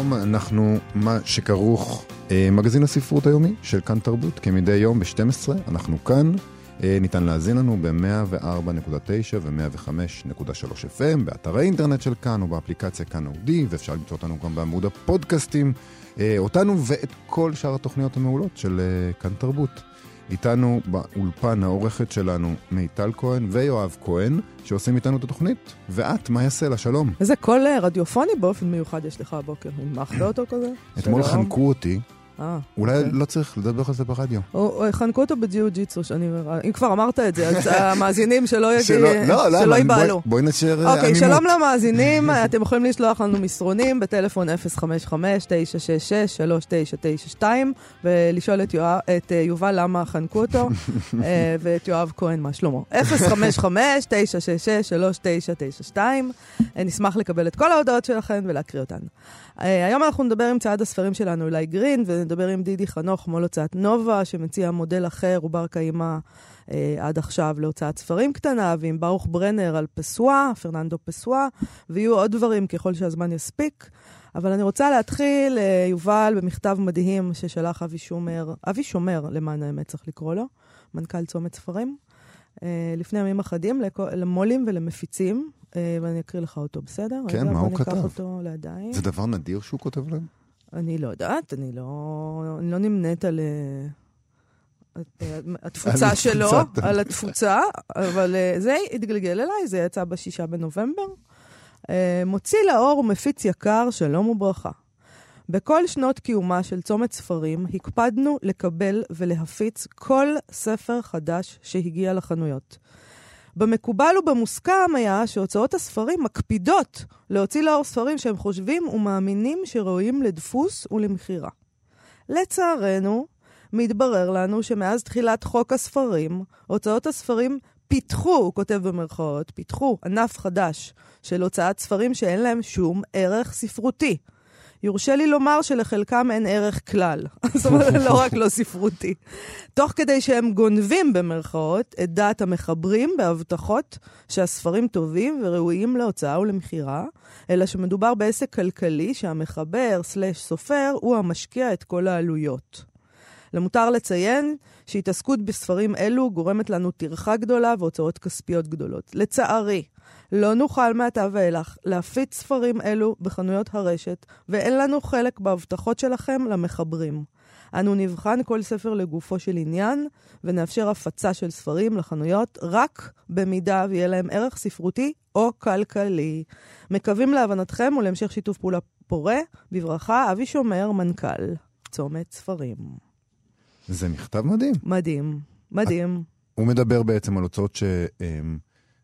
שלום, אנחנו מה שכרוך, אה, מגזין הספרות היומי של כאן תרבות, כמדי יום ב-12, אנחנו כאן. אה, ניתן להזין לנו ב-104.9 ו-105.3 FM, באתר האינטרנט של כאן או באפליקציה כאן אודי, ואפשר למצוא אותנו גם בעמוד הפודקאסטים, אה, אותנו ואת כל שאר התוכניות המעולות של אה, כאן תרבות. איתנו באולפן העורכת שלנו מיטל כהן ויואב כהן, שעושים איתנו את התוכנית. ואת, מה יעשה לה? שלום. איזה קול אה, רדיופוני באופן מיוחד יש לך הבוקר. הנמכת אותו כזה? אתמול. חנקו אותי, אולי אוקיי. לא צריך לדבר על זה ברדיו. או- או חנקו אותו בג'יו-ג'יצו, שאני... אם כבר אמרת את זה, אז המאזינים שלא שלא- לא, למה? ייבהלו. בואי- נשאר אה, אוקיי, עמימות. שלום למאזינים, אתם יכולים לשלוח לנו מסרונים בטלפון 055-966-3992 ולשאול את אה, יובל למה חנקו אותו, אה, ואת יואב כהן מה שלמה. 055-966-3992, אה, נשמח לקבל את כל ההודעות שלכם ולהקריא אותן. אה, היום אנחנו נדבר עם צעד הספרים שלנו, אולי גרין, ונדבר עם דידי חנוך מול הוצאת נובה, שמציע מודל אחר ובר קיימא אה, עד עכשיו להוצאת ספרים קטנה, ועם ברוך ברנר על פסואה, פרננדו פסואה, ויהיו עוד דברים ככל שהזמן יספיק. אבל אני רוצה להתחיל, אה, יובל, במכתב מדהים ששלח אבי שומר, אבי שומר, למען האמת צריך לקרוא לו, מנכ"ל צומת ספרים, אה, לפני ימים אחדים למו"לים ולמפיצים, אה, ואני אקריא לך אותו, בסדר? כן, רגע, מה הוא כתב? ניקח אותו לידיים. זה דבר נדיר שהוא כותב להם? אני לא יודעת, אני לא, אני לא נמנית על אה, התפוצה שלו. על התפוצה, אבל אה, זה התגלגל אליי, זה יצא בשישה בנובמבר. אה, מוציא לאור ומפיץ יקר, שלום וברכה. בכל שנות קיומה של צומת ספרים, הקפדנו לקבל ולהפיץ כל ספר חדש שהגיע לחנויות. במקובל ובמוסכם היה שהוצאות הספרים מקפידות להוציא לאור ספרים שהם חושבים ומאמינים שראויים לדפוס ולמכירה. לצערנו, מתברר לנו שמאז תחילת חוק הספרים, הוצאות הספרים פיתחו, הוא כותב במרכאות, פיתחו ענף חדש של הוצאת ספרים שאין להם שום ערך ספרותי. יורשה לי לומר שלחלקם אין ערך כלל. זאת אומרת, לא רק לא ספרותי. תוך כדי שהם גונבים במרכאות את דעת המחברים בהבטחות שהספרים טובים וראויים להוצאה ולמכירה, אלא שמדובר בעסק כלכלי שהמחבר סלש סופר הוא המשקיע את כל העלויות. למותר לציין שהתעסקות בספרים אלו גורמת לנו טרחה גדולה והוצאות כספיות גדולות. לצערי, לא נוכל מעתה ואילך להפיץ ספרים אלו בחנויות הרשת, ואין לנו חלק בהבטחות שלכם למחברים. אנו נבחן כל ספר לגופו של עניין, ונאפשר הפצה של ספרים לחנויות רק במידה ויהיה להם ערך ספרותי או כלכלי. מקווים להבנתכם ולהמשך שיתוף פעולה פורה. בברכה, אבי שומר, מנכ"ל צומת ספרים. זה מכתב מדהים. מדהים, מדהים. הוא מדבר בעצם על הוצאות ש...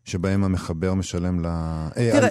שבהם המחבר משלם ל... אה, תראה,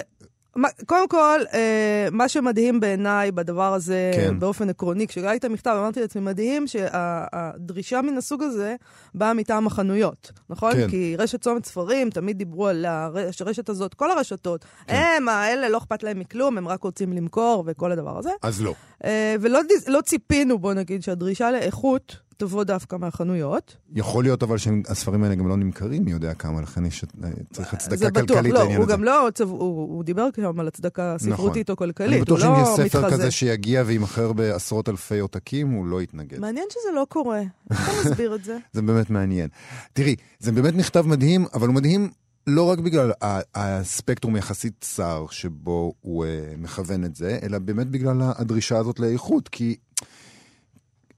קודם כל, אה, מה שמדהים בעיניי בדבר הזה, כן. באופן עקרוני, כשקראתי את המכתב, אמרתי לעצמי, מדהים שהדרישה מן הסוג הזה באה מטעם החנויות, נכון? כן. כי רשת צומת ספרים, תמיד דיברו על הרש- הרשת הזאת, כל הרשתות, כן. הם, האלה, לא אכפת להם מכלום, הם רק רוצים למכור וכל הדבר הזה. אז לא. אה, ולא לא ציפינו, בוא נגיד, שהדרישה לאיכות תבוא דווקא מהחנויות. יכול להיות אבל שהספרים האלה גם לא נמכרים, מי יודע כמה, לכן יש, אה, צריך הצדקה בטוח, כלכלית לא, לעניין הוא הזה. גם לא, צב- הוא, הוא דיבר שם על הצדקה ספרותית או אני כלכלית, בטוח הוא שאם לא יהיה ספר מתחזה. כזה שיגיע ויימכר בעשרות אלפי עותקים, הוא לא יתנגד. מעניין שזה לא קורה. איך אתה מסביר את זה? זה באמת מעניין. תראי, זה באמת מכתב מדהים, אבל הוא מדהים לא רק בגלל הספקטרום יחסית צר שבו הוא uh, מכוון את זה, אלא באמת בגלל הדרישה הזאת לאיכות, כי...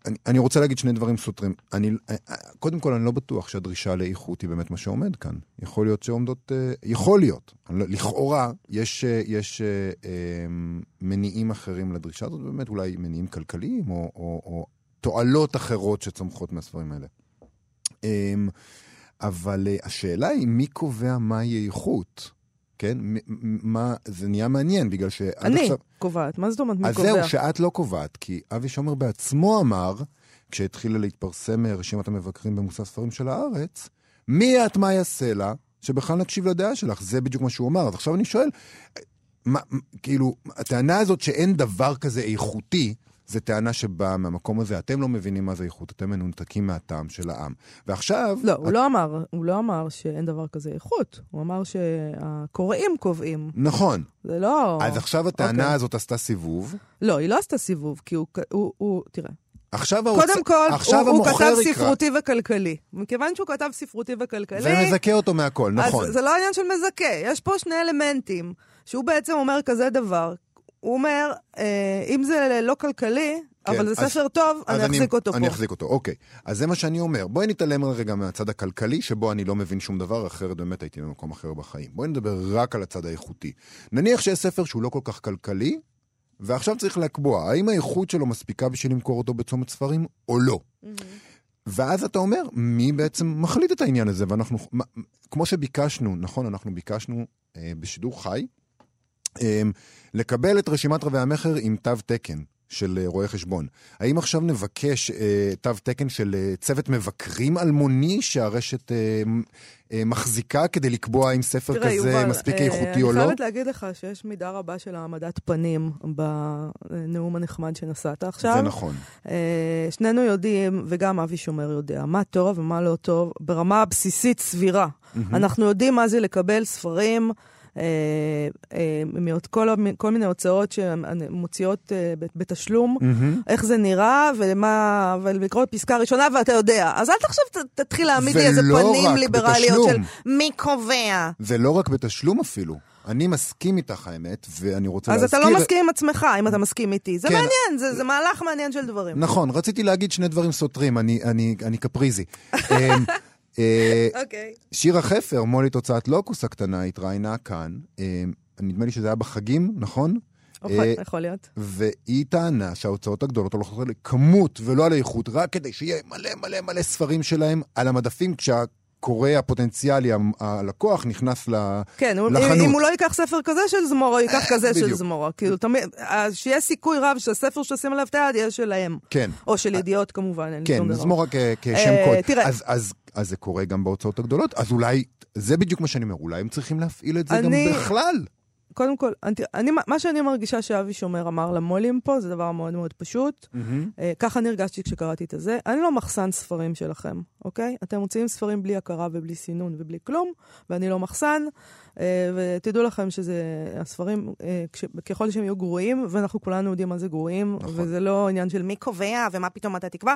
אני, אני רוצה להגיד שני דברים סותרים. אני, אה, קודם כל, אני לא בטוח שהדרישה לאיכות היא באמת מה שעומד כאן. יכול להיות שעומדות... אה, יכול להיות. לא- לכאורה, יש, אה, יש אה, אה, מניעים אחרים לדרישה הזאת, באמת אולי מניעים כלכליים או, או, או תועלות אחרות שצומחות מהספרים האלה. אמ, אבל אה, השאלה היא, מי קובע מהי איכות? כן? מה, זה נהיה מעניין, בגלל שעד אני עכשיו... קובעת. מה זאת אומרת מי אז קובע? זהו, שאת לא קובעת, כי אבי שומר בעצמו אמר, כשהתחילה להתפרסם אה, רשימת המבקרים במוסף ספרים של הארץ, מי את מאיה סלע, שבכלל נקשיב לדעה שלך, זה בדיוק מה שהוא אמר. אז עכשיו אני שואל, מה, כאילו, הטענה הזאת שאין דבר כזה איכותי, זו טענה שבאה מהמקום הזה, אתם לא מבינים מה זה איכות, אתם מנותקים מהטעם של העם. ועכשיו... לא, הוא את- לא אמר, הוא לא אמר שאין דבר כזה איכות. הוא אמר שהקוראים קובעים. נכון. זה לא... אז עכשיו הטענה אוקיי. הזאת עשתה סיבוב. לא, היא לא עשתה סיבוב, כי הוא... הוא, הוא תראה, עכשיו האוצר... קודם כל, עכשיו הוא, הוא כתב יקרא. ספרותי וכלכלי. מכיוון שהוא כתב ספרותי וכלכלי... ומזכה אותו מהכל, נכון. אז זה לא עניין של מזכה, יש פה שני אלמנטים, שהוא בעצם אומר כזה דבר. הוא אומר, אה, אם זה לא כלכלי, כן, אבל זה אז- ספר טוב, אני אחזיק אותו אני פה. אחזיק אותו, אוקיי. אז זה מה שאני אומר. בואי נתעלם רגע מהצד הכלכלי, שבו אני לא מבין שום דבר, אחרת באמת הייתי במקום אחר בחיים. בואי נדבר רק על הצד האיכותי. נניח שיש ספר שהוא לא כל כך כלכלי, ועכשיו צריך לקבוע, האם האיכות שלו מספיקה בשביל למכור אותו בצומת ספרים, או לא. ואז אתה אומר, מי בעצם מחליט את העניין הזה? ואנחנו, מה- כמו שביקשנו, נכון, אנחנו ביקשנו אה, בשידור חי, לקבל את רשימת רבי המכר עם תו תקן של אה, רואה חשבון. האם עכשיו נבקש אה, תו תקן של אה, צוות מבקרים אלמוני שהרשת אה, אה, מחזיקה כדי לקבוע אם ספר תראה, כזה יובל, מספיק אה, איכותי או אני לא? חייבת להגיד לך שיש מידה רבה של העמדת פנים בנאום הנחמד שנשאת עכשיו. זה נכון. אה, שנינו יודעים, וגם אבי שומר יודע, מה טוב ומה לא טוב, ברמה הבסיסית סבירה. אנחנו יודעים מה זה לקבל ספרים. אה, אה, מעוד כל, כל מיני הוצאות שמוציאות אה, בתשלום, מהמם. איך זה נראה, ומה, ולקרוא פסקה ראשונה, ואתה יודע. אז אל תחשוב, תתחיל להעמיד לי איזה ולא פנים ליברליות של בתשלום. מי קובע. זה לא רק בתשלום אפילו. אני מסכים איתך האמת, ואני רוצה אז להזכיר... אתה לא מסכים עם עצמך, אם אתה מסכים איתי. זה כן. מעניין, זה, זה מהלך מעניין של דברים. נכון, רציתי להגיד שני דברים סותרים, אני, אני, אני קפריזי. אה, אוקיי. שירה חפר, מולית הוצאת לוקוס הקטנה, התראיינה כאן, אמ, נדמה לי שזה היה בחגים, נכון? יכול- אה, יכול להיות. והיא טענה שההוצאות הגדולות הולכות על כמות ולא על איכות, רק כדי שיהיה מלא מלא מלא ספרים שלהם על המדפים, כשהקורא הפוטנציאלי, הלקוח, נכנס ל... כן, לחנות. אם הוא לא ייקח ספר כזה של זמורה, הוא ייקח כזה של. זמורה. כאילו, תמיד, אז שיהיה סיכוי רב שהספר שתשים עליו את היד יהיה שלהם. כן. או של ידיעות כמובן, אין לי כן, שום דבר. זמורה כ- כשם אה, קוד. תראה. אז, אז, אז זה קורה גם בהוצאות הגדולות, אז אולי, זה בדיוק מה שאני אומר, אולי הם צריכים להפעיל את זה אני- גם בכלל. קודם כל, אני, אני, מה שאני מרגישה שאבי שומר אמר למו"לים פה, זה דבר מאוד מאוד פשוט. אה, ככה אני הרגשתי כשקראתי את הזה. אני לא מחסן ספרים שלכם, אוקיי? אתם מוציאים ספרים בלי הכרה ובלי סינון ובלי כלום, ואני לא מחסן. אה, ותדעו לכם שזה, הספרים, אה, כש, ככל שהם יהיו גרועים, ואנחנו כולנו יודעים מה זה גרועים, נכון. וזה לא עניין של מי קובע ומה פתאום אתה תקבע.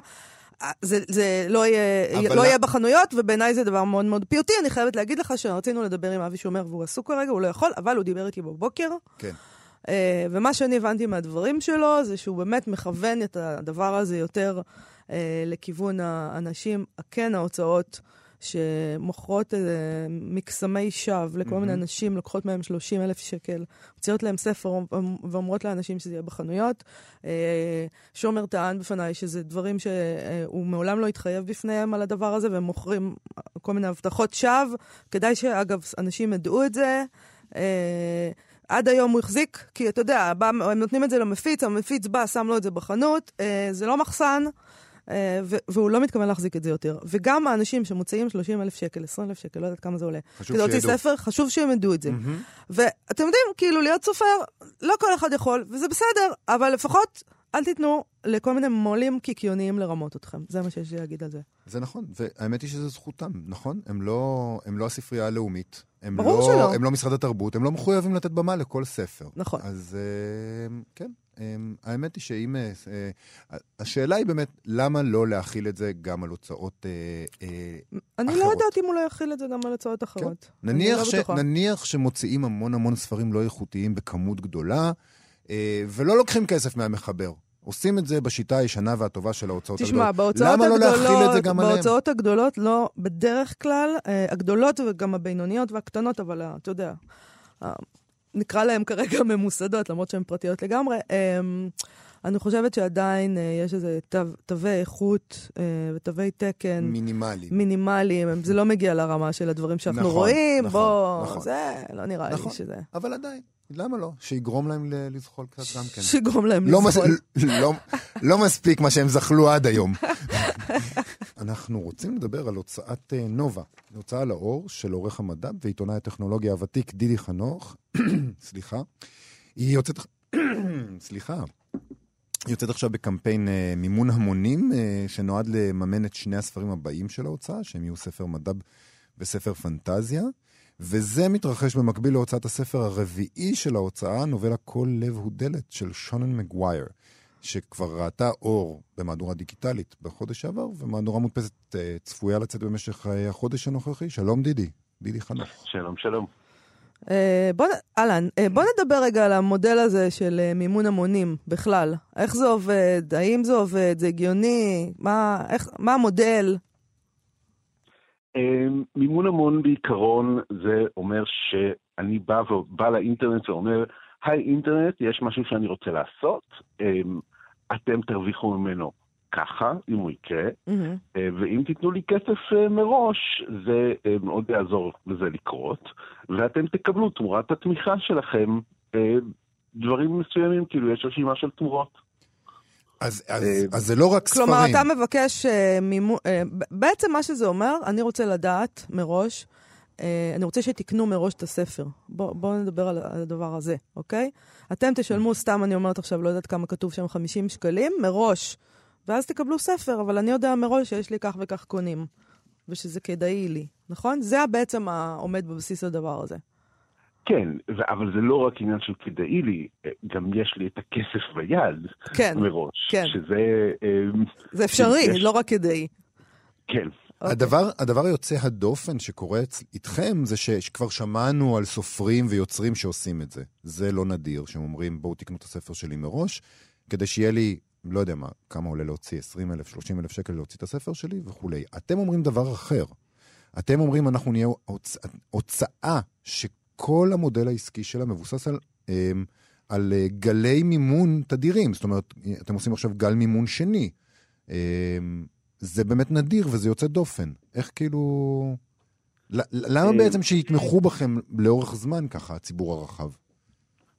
אה, זה, זה לא, יהיה, לא יהיה בחנויות, ובעיניי זה דבר מאוד מאוד פיוטי. אני חייבת להגיד לך שרצינו לדבר עם אבי שומר והוא עסוק כרגע, הוא לא יכול, אבל הוא דיבר איתי בבוקר. כן. אה, ומה שאני הבנתי מהדברים שלו, זה שהוא באמת מכוון את הדבר הזה יותר אה, לכיוון האנשים, כן ההוצאות שמוכרות אה, מקסמי שווא לכל מיני אנשים, לוקחות מהם 30 אלף שקל, מוציאות להם ספר ואומרות לאנשים שזה יהיה בחנויות. אה, שומר טען בפניי שזה דברים שהוא מעולם לא התחייב בפניהם על הדבר הזה, והם מוכרים כל מיני הבטחות שווא. כדאי שאגב, אנשים ידעו את זה. אה, עד היום הוא החזיק, כי אתה יודע, בא, הם נותנים את זה למפיץ, המפיץ בא, שם לו את זה בחנות, אה, זה לא מחסן, אה, והוא לא מתכוון להחזיק את זה יותר. וגם האנשים שמוציאים 30 אלף שקל, 20 אלף שקל, לא יודעת כמה זה עולה, חשוב כדי להוציא שידעו. ספר, חשוב שהם ידעו את זה. ואתם יודעים, כאילו, להיות סופר, לא כל אחד יכול, וזה בסדר, אבל לפחות אל תיתנו לכל מיני מו"לים קיקיוניים לרמות אתכם. זה מה שיש לי להגיד על זה. זה נכון, והאמת היא שזו זכותם, נכון? הם לא, הם לא הספרייה הלאומית. הם ברור לא, שלא. הם לא משרד התרבות, הם לא מחויבים לתת במה לכל ספר. נכון. אז אה, כן, אה, האמת היא שאם... אה, אה, השאלה היא באמת, למה לא להכיל את זה גם על הוצאות... אה, אה, אני אחרות. לא יודעת אם הוא לא יכיל את זה גם על הצעות אחרות. אני נניח, לא ש. נניח שמוציאים המון המון ספרים לא איכותיים בכמות גדולה, ולא לוקחים כסף מהמחבר. עושים את זה בשיטה הישנה והטובה של ההוצאות תשמע, הגדולות. בהוצאות למה לא הגדולות, להכיל את זה גם עליהם? בהוצאות הגדולות, לא, בדרך כלל, הגדולות וגם הבינוניות והקטנות, אבל אתה יודע, נקרא להן כרגע ממוסדות, למרות שהן פרטיות לגמרי, אה, אני חושבת שעדיין אה, יש איזה תו, תווי איכות אה, ותווי תקן מינימלי. מינימליים, הם- זה לא מגיע לרמה של הדברים שאנחנו נכון, רואים, נכון, בוא, נכון. זה לא נראה נכון. לי שזה... אבל עדיין, למה לא? שיגרום להם לזחול קצת גם כן. שיגרום להם לא, מס... לסבול. לא, לא מספיק מה שהם זחלו עד היום. אנחנו רוצים לדבר על הוצאת אה, נובה, הוצאה לאור של עורך המדע ועיתונאי הטכנולוגיה הוותיק דידי חנוך. סליחה. היא יוצאת... סליחה. היא יוצאת עכשיו בקמפיין אה, מימון המונים, אה, שנועד לממן את שני הספרים הבאים של ההוצאה, שהם יהיו ספר מדע וספר פנטזיה. וזה מתרחש במקביל להוצאת הספר הרביעי של ההוצאה, נובלה כל לב הוא דלת של שונן מגווייר, שכבר ראתה אור במהדורה דיגיטלית בחודש שעבר, ומהדורה מודפסת אה, צפויה לצאת במשך אה, החודש הנוכחי. שלום דידי, דידי חנוך. שלום, שלום. אה, בוא, אהלן, אה, בוא נדבר רגע על המודל הזה של מימון המונים בכלל. איך זה עובד? האם זה עובד? זה הגיוני? מה, איך, מה המודל? מימון המון בעיקרון זה אומר שאני בא, ו- בא לאינטרנט ואומר, היי אינטרנט, יש משהו שאני רוצה לעשות, אתם תרוויחו ממנו ככה, אם הוא יקרה. אה, ואם תיתנו לי כסף אה, מראש, זה אה, מאוד יעזור לזה לקרות, ואתם תקבלו תמורת התמיכה שלכם דברים מסוימים, כאילו יש רשימה של תמורות. אז, אז, אז זה לא רק כלומר, ספרים. אתה מבקש מימון... בעצם מה שזה אומר, אני רוצה לדעת מראש, אני רוצה שתקנו מראש את הספר. בואו בוא נדבר על, על הדבר הזה, אוקיי? אתם תשלמו, סתם אני אומרת עכשיו, לא יודעת כמה כתוב שם, 50 שקלים, מראש. ואז תקבלו ספר, אבל אני יודע מראש שיש לי כך וכך קונים, ושזה כדאי לי, נכון? זה בעצם העומד בבסיס הדבר הזה. כן, אבל זה לא רק עניין של כדאי לי, אה, גם יש לי את הכסף ביד כן, מראש. כן. שזה, אה, זה אפשרי, יש- לא רק כדאי. כן. אוקיי. הדבר, הדבר היוצא הדופן שקורה איתכם זה שכבר שמענו על סופרים ויוצרים שעושים את זה. זה לא נדיר, שהם אומרים בואו תקנו את הספר שלי מראש, כדי שיהיה לי, לא יודע מה, כמה עולה להוציא, 20 אלף, 30 אלף שקל להוציא את הספר שלי וכולי. אתם אומרים דבר אחר. אתם אומרים אנחנו נהיה הוצ... הוצאה שכל המודל העסקי שלה מבוסס על, אמ, על אה, גלי מימון תדירים. זאת אומרת, אתם עושים עכשיו גל מימון שני. זה באמת נדיר וזה יוצא דופן. איך כאילו... למה אה, בעצם שיתמכו בכם לאורך זמן ככה, הציבור הרחב?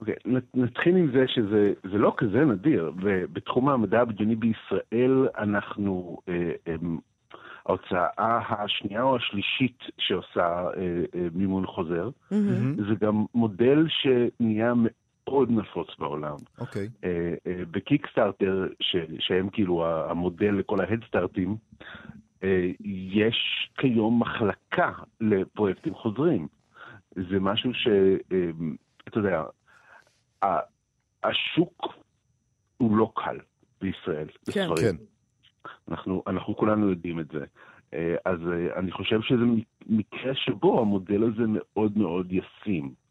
אוקיי, נ- נתחיל עם זה שזה זה לא כזה נדיר, ובתחום המדע הבדיוני בישראל אנחנו אה, אה, ההוצאה השנייה או השלישית שעושה אה, אה, מימון חוזר. מהמם. זה גם מודל שנהיה מאוד נפוץ בעולם. אוקיי. אה, אה, בקיקסטארטר, ש- שהם כאילו המודל לכל ההדסטארטים, אה, יש כיום מחלקה לפרויקטים חוזרים. זה משהו ש... אה, אתה יודע, ה- השוק הוא לא קל בישראל. כן. בספרים. כן. אנחנו, אנחנו כולנו יודעים את זה. אה, אז אני חושב שזה מקרה שבו המודל הזה מאוד מאוד ישים.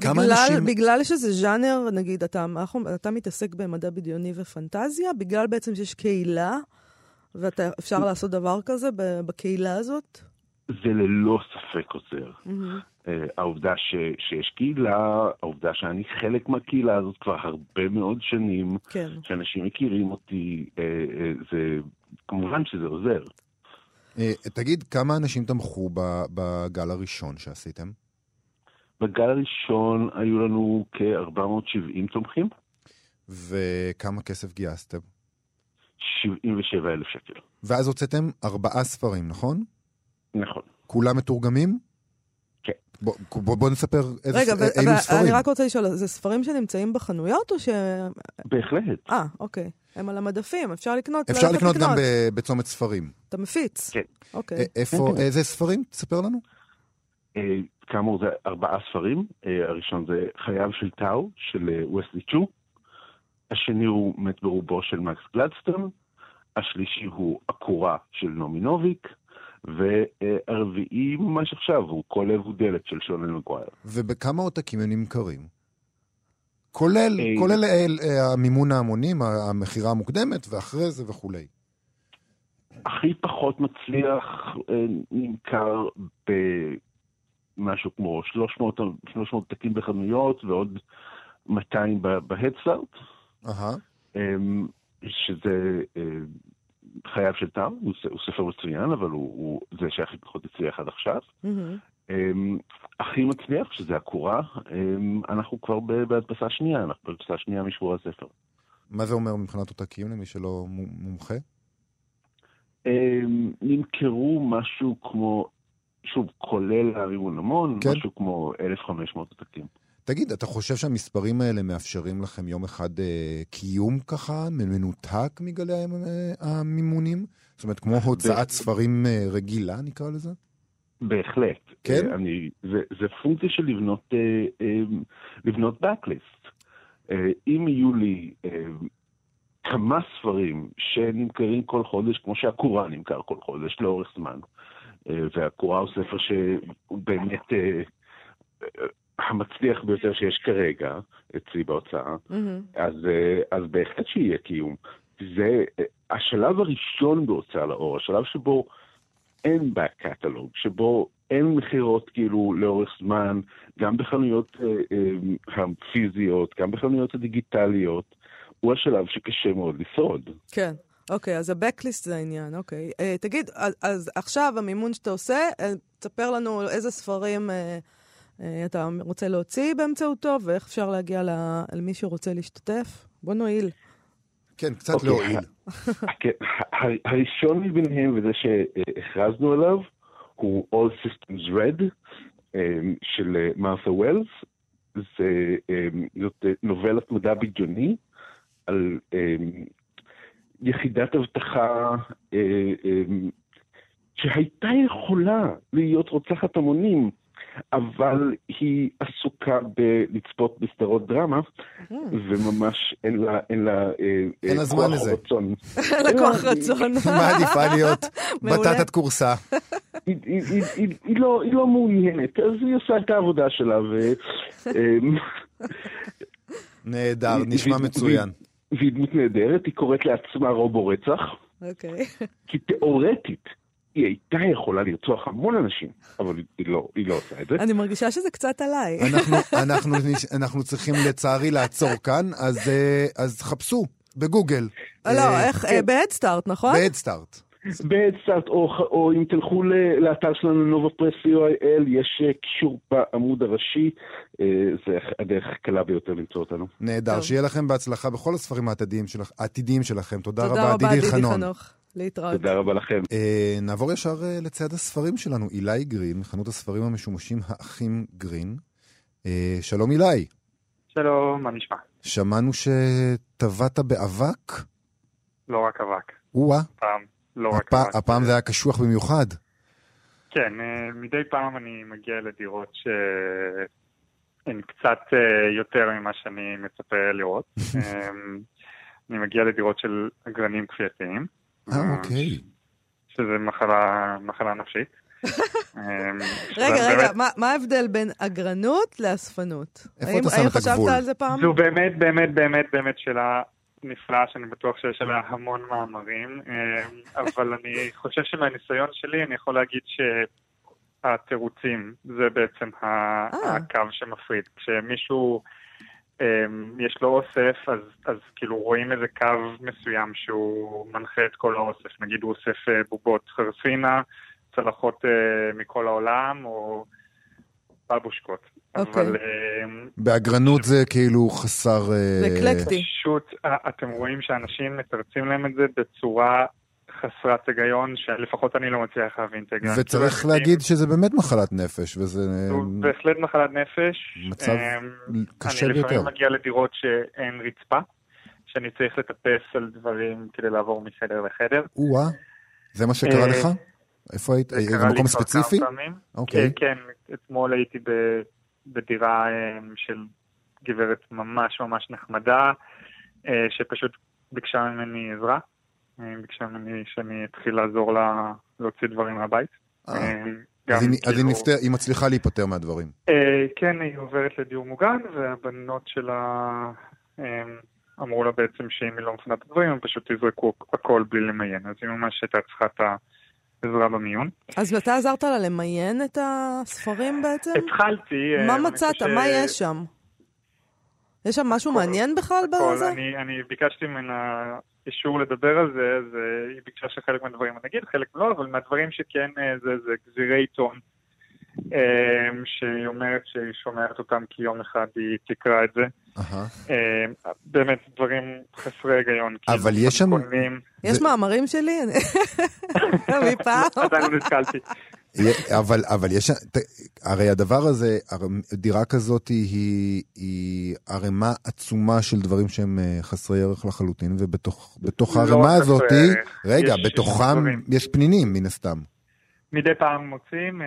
כמה בגלל, אנשים- בגלל שזה ז'אנר, נגיד, אתה, אנחנו- אתה מתעסק במדע בדיוני ופנטזיה, בגלל בעצם שיש קהילה, ואפשר לעשות דבר כזה בקהילה הזאת? זה ללא ספק עוזר. אה, העובדה ש, שיש קהילה, העובדה שאני חלק מהקהילה הזאת כבר הרבה מאוד שנים, כן. שאנשים מכירים אותי, אה, אה, זה כמובן שזה עוזר. תגיד, כמה אנשים תמכו ב- בגל הראשון שעשיתם? בגל הראשון היו לנו כ-470 תומכים, וכמה כסף גייסתם? 77 אלף שקל. ואז הוצאתם ארבעה ספרים, נכון? נכון. כולם מתורגמים? כן. בוא, בוא, בוא נספר איזה, רגע, ס- אילו ספרים. רק רוצה לשאול, זה ספרים שנמצאים בחנויות או ש... בהחלט. אה, אוקיי. הם על המדפים, אפשר לקנות? אפשר ללכת לקנות גם בצומת ספרים. אתה מפיץ? כן. אוקיי. א- איפה, כן. איזה ספרים? תספר לנו. אה, כאמור, זה ארבעה ספרים. אה, הראשון זה חייו של טאו, של אה, וסלי צ'ו. השני הוא מת ברובו של מקס גלדסטון. השלישי הוא עקורה של נעמי נוביק. והרביעי ממש עכשיו הוא כל לב הוא דלת של שונן מגווייר. ובכמה עותקים הם נמכרים? כולל, אה, כולל אה, המימון ההמונים, המכירה המוקדמת, ואחרי זה וכולי. הכי פחות מצליח נמכר במשהו כמו 300, 300 עותקים בחנויות ועוד 200 בהדסטארט. אמ, שזה אה, חייו של טאו, הוא ספר מצוין, אבל הוא, הוא זה שהכי פחות הצליח עד עכשיו. מהמם. אמ, הכי מצליח, שזה הקורה, אמ, אנחנו כבר בהדפסה שנייה, אנחנו בהדפסה שנייה משבוע הספר. מה זה אומר מבחינת עותקים למי שלא מומחה? אמ, נמכרו משהו כמו, שוב, כולל הרימון המון, כן. משהו כמו 1,500 עותקים. תגיד, אתה חושב שהמספרים האלה מאפשרים לכם יום אחד אה, קיום ככה, מנותק מגלי אה, המימונים? זאת אומרת, כמו הוצאת ספרים אה, רגילה, נקרא לזה? בהחלט. כן? אה, אני, זה, זה פונקציה של לבנות, אה, אה, לבנות backlist. אה, אם יהיו לי אה, כמה ספרים שנמכרים כל חודש, כמו שהקורה נמכר כל חודש לאורך זמן, והקורה הוא ספר שהוא באמת אה, אה, המצליח ביותר שיש כרגע אצלי בהוצאה, מהמם. אז, אה, אז בהחלט שיהיה קיום. זה אה, השלב הראשון בהוצאה לאור, השלב שבו אין catalog, שבו אין מכירות כאילו לאורך זמן, גם בחנויות אה, אה, הפיזיות, גם בחנויות הדיגיטליות, הוא השלב שקשה מאוד לשרוד. כן. אוקיי, אז ה-Backlist זה העניין, אוקיי. אה, תגיד, אז, אז עכשיו המימון שאתה עושה, אה, תספר לנו איזה ספרים אה, אה, אתה רוצה להוציא באמצעותו, ואיך אפשר להגיע ל- למי שרוצה להשתתף. בוא נועיל. כן, קצת אוקיי. להועיל. ה- הראשון מביניהם, וזה שהכרזנו עליו, הוא All Systems Red אה, של מרת'ה ווילס. זה, אה, זאת נובלת מדע בדיוני על אה, יחידת אבטחה אה, אה, שהייתה יכולה להיות רוצחת המונים, אבל היא עסוקה בלצפות בסדרות דרמה, וממש אין לה, אין לה, אה, אין לה אה, זמן כוח לזה. רצון. לקוח רצון. היא מעדיפה להיות. בטטת כורסה. היא, היא, היא, היא, היא, לא, היא לא מעוניינת, אז היא עושה את העבודה שלה, ו... אמ, נהדר, נשמע מצוין. והיא דמות נהדרת, היא קוראת לעצמה רובו רצח, אוקיי. כי תיאורטית היא הייתה יכולה לרצוח המון אנשים, אבל היא לא, היא לא עושה את זה. אני מרגישה שזה קצת עליי. אנחנו, אנחנו, אנחנו צריכים לצערי לעצור כאן, אז, אה, אז חפשו בגוגל. אה, לא, איך, כן. ב-Headstart, נכון? ב-Headstart. בהדסטארט, או, או אם תלכו ל- לאתר שלנו, נובה פרס co.il, יש אה, קישור בעמוד הראשי, אה, זה הדרך הקלה ביותר למצוא אותנו. נהדר. שיהיה לכם בהצלחה בכל הספרים העתידיים, שלכ... העתידיים שלכם. תודה, תודה רבה, דידי דידי חנון. חנוך. להתראות. תודה רבה לכם. אה, נעבור ישר אה, לצד הספרים שלנו. אילי גרין, מחנות הספרים המשומשים האחים גרין. אה, שלום אילי, שלום, מה נשמע? שמענו שטבעת באבק? לא רק אבק. או-אה, פעם, לא רק הפ... אבק. הפעם זה היה קשוח במיוחד. כן, אה, מדי פעם אני מגיע לדירות שהן קצת אה, יותר ממה שאני מצפה לראות. אה, אני מגיע לדירות של אגרנים כפייתיים. אה, אוקיי. שזה מחלה, מחלה נפשית. אה, רגע, רגע, מה- מה ההבדל בין אגרנות לאספנות? איפה האם- אתה שם האם את הגבול? חשבת על זה פעם? זו באמת, באמת, באמת, באמת שאלה נפלאה, שאני בטוח שיש עליה המון מאמרים, אה, אבל אני חושב שמהניסיון שלי אני יכול להגיד שהתירוצים זה בעצם אה. הקו שמפריד. כשמישהו, אה, יש לו אוסף, אז, אז כאילו רואים איזה קו מסוים שהוא מנחה את כל האוסף. נגיד הוא אוסף בובות חרסינה, צלחות מכל העולם, או בבושקות. אוקיי. אבל... אה, באגרנות זה כאילו חסר... אה, זה אקלקטי. פשוט, אה, אתם רואים שאנשים מתרצים להם את זה בצורה חסרת היגיון, שלפחות אני לא מצליח להבין את ההיגיון. וצריך להגיד שזה באמת מחלת נפש, וזה זו בהחלט מחלת נפש. מצב אמ, קשה אני ביותר. לפעמים מגיע לדירות שאין רצפה, שאני צריך לטפס על דברים כדי לעבור מחדר לחדר. או-אה, זה מה שקרה אה, לך? איפה היית? זה אה, כמה ספציפי? אוקיי. כן, כן, אתמול הייתי בדירה אמ, של גברת ממש ממש נחמדה, אה, שפשוט ביקשה ממני עזרה. אה, ביקשה ממני שאני אתחיל לעזור לה להוציא דברים מהבית. אה, אה, אז היא- אז היא כאילו- נפטר- היא מצליחה להיפטר מהדברים. אה, כן, היא עוברת לדיור מוגן, והבנות שלה אה, אמרו לה בעצם שאם היא לא מפנה את הדברים, הם פשוט יזרקו הכל בלי למיין. אז היא ממש הייתה צריכה את העזרה במיון. אז אתה עזרת לה למיין את הספרים בעצם? התחלתי... אה, מה מצאת? חושב מה יש שם? יש שם משהו הכל. מעניין בכלל בזה? אני, אני ביקשתי ממנה אישור לדבר על זה, אז אה, היא ביקשה שחלק מהדברים אני אגיד, חלק לא, אבל מהדברים שכן אה, זה, זה גזירי עיתון, שהיא אומרת שהיא שומרת אותם כי יום אחד היא תקרא את זה. אהה. אה, באמת דברים חסרי היגיון. אבל יש שם-. יש זה- מאמרים שלי? מפעם? עדיין לא נתקלתי. אבל, אבל יש, ת- הרי הדבר הזה, דירה כזאת היא, היא ערימה עצומה של דברים שהם אה, חסרי ערך לחלוטין, ובתוך בתוך לא הערימה חסרי הזאת. רגע, יש- יש בתוכם דברים. יש פנינים מן הסתם. מדי פעם מוצאים, אה,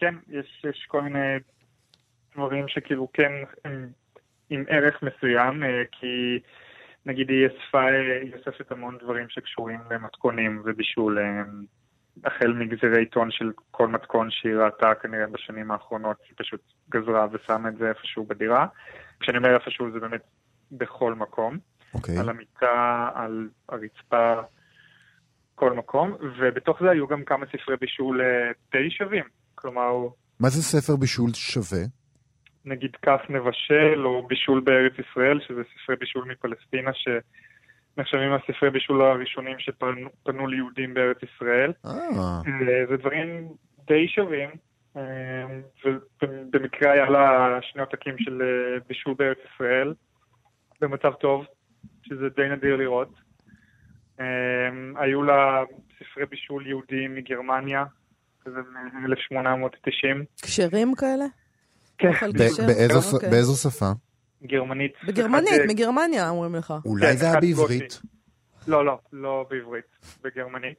כן, יש, יש כל מיני דברים שכאילו כן הם עם ערך מסוים, אה, כי נגיד היא אספה, היא אוספת המון דברים שקשורים למתכונים ובישול, אה, החל מגזירי עיתון של כל מתכון שהיא ראתה כנראה בשנים האחרונות, היא פשוט גזרה ושמה את זה איפשהו בדירה. כשאני אומר איפשהו זה באמת בכל מקום. אוקיי. על המיטה, על הרצפה, כל מקום, ובתוך זה היו גם כמה ספרי בישול אה, די שווים. כלומר, מה זה ספר בישול שווה? נגיד כף נבשל, או בישול בארץ ישראל, שזה ספרי בישול מפלסטינה, שנחשבים הספרי בישול הראשונים שפנו ליהודים בארץ ישראל. אה, אה, זה דברים די שווים, אה, ובמקרה היה לה שני עותקים של אה, בישול בארץ ישראל, במצב טוב, שזה די נדיר לראות. היו לה ספרי בישול יהודיים מגרמניה, כזה מ-1890. כשרים כאלה? כן? באיזו אוקיי. באיזו שפה? גרמנית. בגרמנית, אה, מגרמניה אומרים לך. אולי כן, זה היה בעברית. לא, לא, לא בעברית, בגרמנית.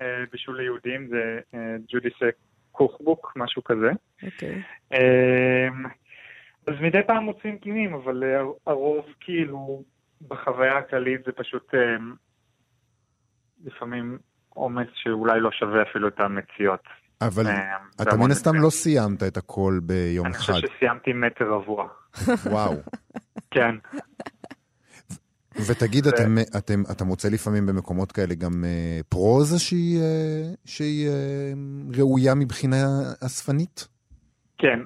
אה, בישול ליהודים זה אה, ג'ודיסק קוכבוק, משהו כזה. אוקיי. אמ, אז מדי פעם מוצאים קינים, אבל אה, הרוב כאילו בחוויה הכללית זה פשוט אמ, לפעמים עומס שאולי לא שווה אפילו את המציאות. אבל אמ, אתה מן הסתם. לא סיימת את הכל ביום אני אחד. חושב שסיימתי מטר רבוע. וואו. כן. ותגיד, אתם, אתם, אתה מוצא לפעמים במקומות כאלה גם אה, פרוזה שהיא, אה, שהיא אה, ראויה מבחינה אספנית? כן,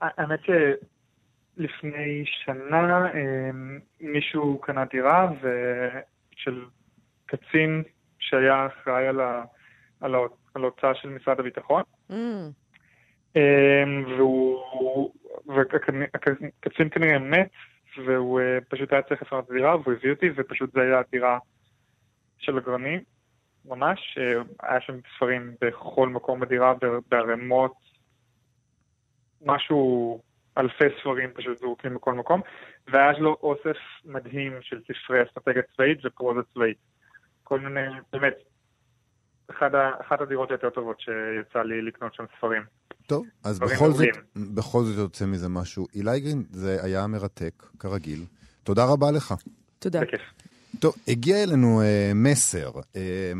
האמת שלפני שנה אמ, מישהו קנה דירה של קצין שהיה אחראי על ה- על ה- על ההוצאה של משרד הביטחון. Mm, אמ, והוא, והקצין כנראה מת, והוא אה, פשוט היה צריך לפנות דירה, והוא הביא אותי, ופשוט זו הייתה הדירה של הגרנים, ממש. אה, היה שם ספרים בכל מקום בדירה, בערימות, משהו, אלפי ספרים פשוט זרוקים בכל מקום, והיה לו אוסף מדהים של ספרי אסטרטגיה צבאית ופרוזה צבאית. כל מיני, באמת, אחד אחת הדירות היותר טובות שיצא לי לקנות שם ספרים. טוב, אז בכל זאת. בכל זאת יוצא מזה משהו. אילי גרין, זה היה מרתק, כרגיל. תודה רבה לך. תודה. טוב, הגיע אלינו אה, מסר אה,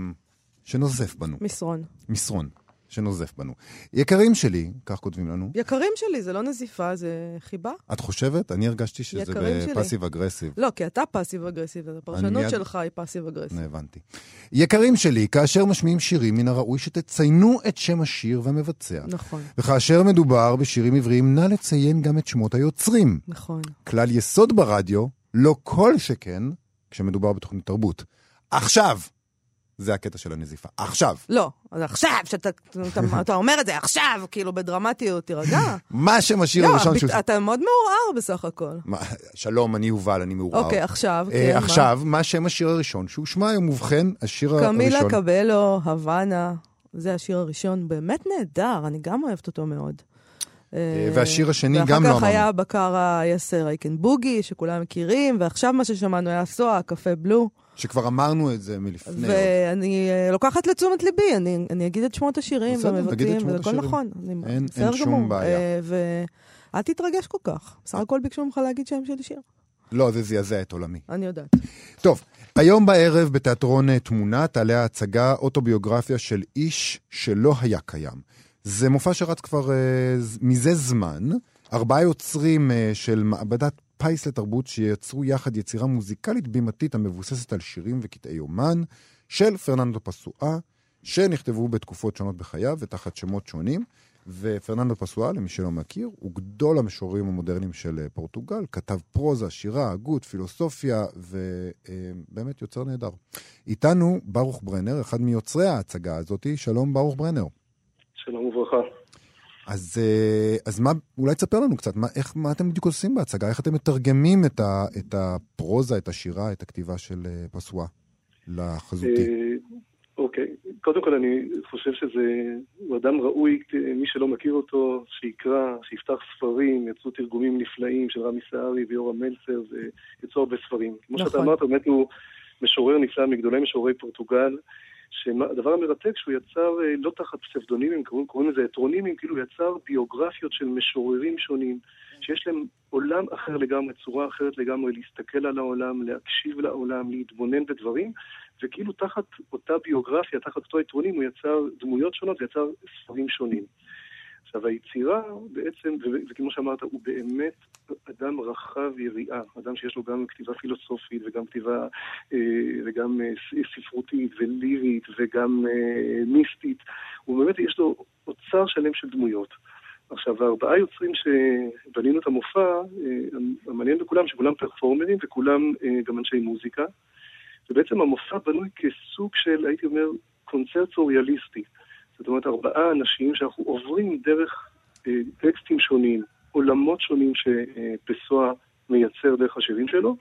שנוזף בנו, מסרון. מסרון שנוזף בנו. יקרים שלי, כך כותבים לנו, יקרים שלי, זה לא נזיפה, זה חיבה. את חושבת? אני הרגשתי שזה. ב passive aggressive. לא, כי אתה passive aggressive, הפרשנות מיד- שלך היא passive aggressive. הבנתי. יקרים שלי, כאשר משמיעים שירים, מן הראוי שתציינו את שם השיר והמבצע. נכון, וכאשר מדובר בשירים עבריים, נא לציין גם את שמות היוצרים. נכון. כלל יסוד ברדיו, לא כל שכן, כשמדובר בתוכנית תרבות. עכשיו! זה הקטע של הנזיפה. עכשיו! לא, אז עכשיו, שאתה אתה, אתה אומר את זה עכשיו, כאילו בדרמטיות, תירגע. מה לא, הראשון הביט- שהוא... אתה מאוד מעורער בסך הכל. שלום, אני יובל, אני מעורער. אוקיי, עכשיו, אה, כן? עכשיו, מה שם השיר הראשון שהושמע היום? ובכן, השיר קמילה הראשון... קבלו, הוואנה, זה השיר הראשון, באמת נהדר, אני גם אוהבת אותו מאוד. אה, והשיר השני גם לא ואחר כך אמרנו. היה בקר היסר אייקן בוגי, שכולם מכירים, ועכשיו מה ששמענו היה סואה, קפה בלו. שכבר אמרנו את זה מלפני. ואני אה, לוקחת לתשומת ליבי, אני, אני אגיד את שמות השירים שמות והכל השירים. נכון. אני, אין- אין שום גמור. בעיה. אה, ואל תתרגש כל כך. בסך הכל ביקשו ממך להגיד שם של שיר. לא, זה זעזע את עולמי. אני יודעת. טוב, היום בערב בתיאטרון אה, תמונה תעלה ההצגה אוטוביוגרפיה של איש שלא היה קיים. זה מופע שרץ כבר uh, מזה זמן. ארבעה יוצרים uh, של מעבדת פיס לתרבות שיצרו יחד יצירה מוזיקלית בימתית המבוססת על שירים וקטעי אומן של פרננדו פסואה, שנכתבו בתקופות שונות בחייו ותחת שמות שונים. ופרננדו פסואל, למי שלא מכיר, הוא גדול המשוררים המודרניים של אה, פורטוגל, כתב פרוזה, שירה, הגות, פילוסופיה, ובאמת יוצר נהדר. איתנו ברוך ברנר, אחד מיוצרי ההצגה הזאת. שלום, ברוך ברנר. שלום וברכה. אז, אה, אז מה, אולי תספר לנו קצת, מה, איך, מה אתם בדיוק עושים בהצגה? איך אתם מתרגמים את, ה, את הפרוזה, את השירה, את הכתיבה של אה, פסואה לחזותי? אה, אוקיי, קודם כל אני חושב שזה, הוא אדם ראוי, מי שלא מכיר אותו, שיקרא, שיפתח ספרים, יצאו תרגומים נפלאים של רמי סהרי ויורם מלצר, ויצאו הרבה ספרים. כמו שאתה נכון. אמרת, באמת הוא משורר נפלא מגדולי משוררי פורטוגל. שהדבר המרתק שהוא יצר אה, לא תחת פסבדונימים, קוראים, קוראים לזה הטרונימים, כאילו יצר ביוגרפיות של משוררים שונים, שיש להם עולם אחר לגמרי, צורה אחרת לגמרי, להסתכל על העולם, להקשיב לעולם, להתבונן בדברים, וכאילו תחת אותה ביוגרפיה, תחת אותו הטרונים, הוא יצר דמויות שונות ויצר ספרים שונים. עכשיו, היצירה בעצם, וכמו שאמרת, הוא באמת אדם רחב יריעה, אדם שיש לו גם כתיבה פילוסופית וגם כתיבה, אה, וגם אה, ספרותית ולירית וגם אה, מיסטית. הוא באמת, יש לו אוצר שלם של דמויות. עכשיו, הארבעה יוצרים שבנינו את המופע, המעניין בכולם שכולם פרפורמרים וכולם גם אנשי מוזיקה. ובעצם המופע בנוי כסוג של, הייתי אומר, קונצרט סוריאליסטי. זאת אומרת, ארבעה אנשים שאנחנו עוברים דרך אה, טקסטים שונים, עולמות שונים שפסוע מייצר דרך השירים שלו,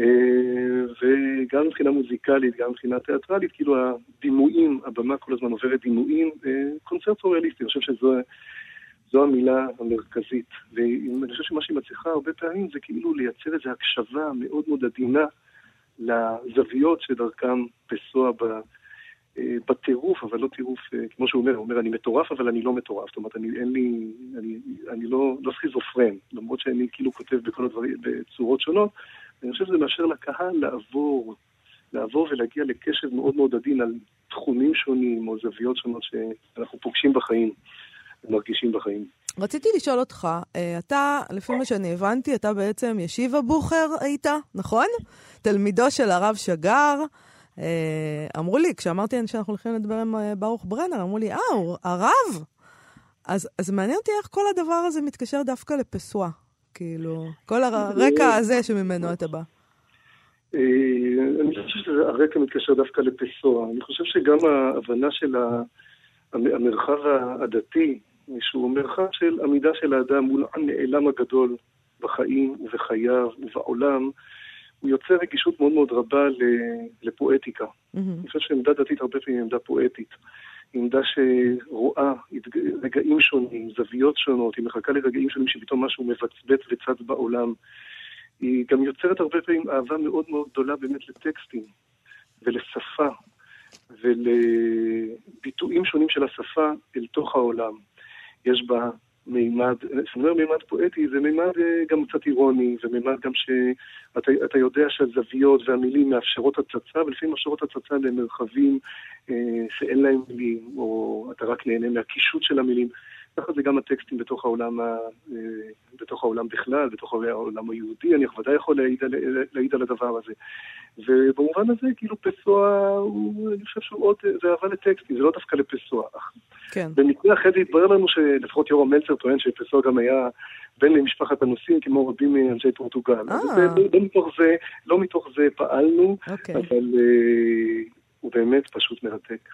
אה, וגם מבחינה מוזיקלית, גם מבחינה תיאטרלית, כאילו הדימויים, הבמה כל הזמן עוברת דימויים, אה, קונצרט סוריאליסטי, אני חושב שזו המילה המרכזית. ואני חושב שמה שהיא מצליחה הרבה פעמים זה כאילו לייצר איזו הקשבה מאוד מאוד עדינה לזוויות שדרכם פסוע. אה, בטירוף, אבל לא טירוף, אה, כמו שהוא אומר, הוא אומר, אני מטורף, אבל אני לא מטורף. זאת אומרת, אני, אין לי, אני, אני לא, לא סכיזופרן, למרות שאני כאילו כותב בכל הדברים, בצורות שונות. אני חושב שזה מאשר לקהל לעבור, לעבור ולהגיע לקשב מאוד מאוד עדין על תחומים שונים או זוויות שונות שאנחנו פוגשים בחיים ומרגישים בחיים. רציתי לשאול אותך, אה, אתה, לפי מה שאני הבנתי, אתה בעצם ישיבה בוכר היית, נכון? תלמידו של הרב שגר. אה, אמרו לי, כשאמרתי שאנחנו הולכים לדבר עם אה, ברוך ברנר, אמרו לי, אה, הוא הרב? אז, אז מעניין אותי איך כל הדבר הזה מתקשר דווקא לפסואה. כאילו, כל הרקע הזה שממנו אתה בא. אה, אני חושב שהרקע מתקשר דווקא לפסואה. אני חושב שגם ההבנה של המרחב הדתי, שהוא מרחב של עמידה של האדם מול הנעלם הגדול בחיים ובחייו ובעולם, הוא יוצר רגישות מאוד מאוד רבה לפואטיקה. Mm-hmm. אני חושב שעמדה דתית הרבה פעמים היא עמדה פואטית. עמדה שרואה רגעים שונים, זוויות שונות, היא מחכה לרגעים שונים שפתאום משהו מבצבץ וצד בעולם. היא גם יוצרת הרבה פעמים אהבה מאוד מאוד גדולה באמת לטקסטים ולשפה ולביטויים שונים של השפה אל תוך העולם. יש בה מימד, כשאני אומר מימד פואטי, זה מימד אה, גם קצת אירוני, ומימד גם שאתה יודע שהזוויות והמילים מאפשרות הצצה, ולפעמים מאפשרות הצצה למרחבים אה, שאין להם מילים, או אתה רק נהנה מהקישוט של המילים. ככה זה גם הטקסטים בתוך העולם, אה, בתוך העולם בכלל, בתוך העולם היהודי, אני ודאי יכול להעיד, להעיד על הדבר הזה. ובמובן הזה, כאילו פסוע, אני חושב שהוא עוד, זה אהבה לטקסטים, זה לא דווקא לפסוע. כן. במקרה אחרי זה התברר לנו שלפחות יורם מלצר טוען שפסוע גם היה בן למשפחת הנוסעים, כמו רבים מאנשי פורטוגל. אה. לא, לא, מתוך זה, לא מתוך זה פעלנו, אוקיי. אבל... אה, הוא באמת פשוט מרתק.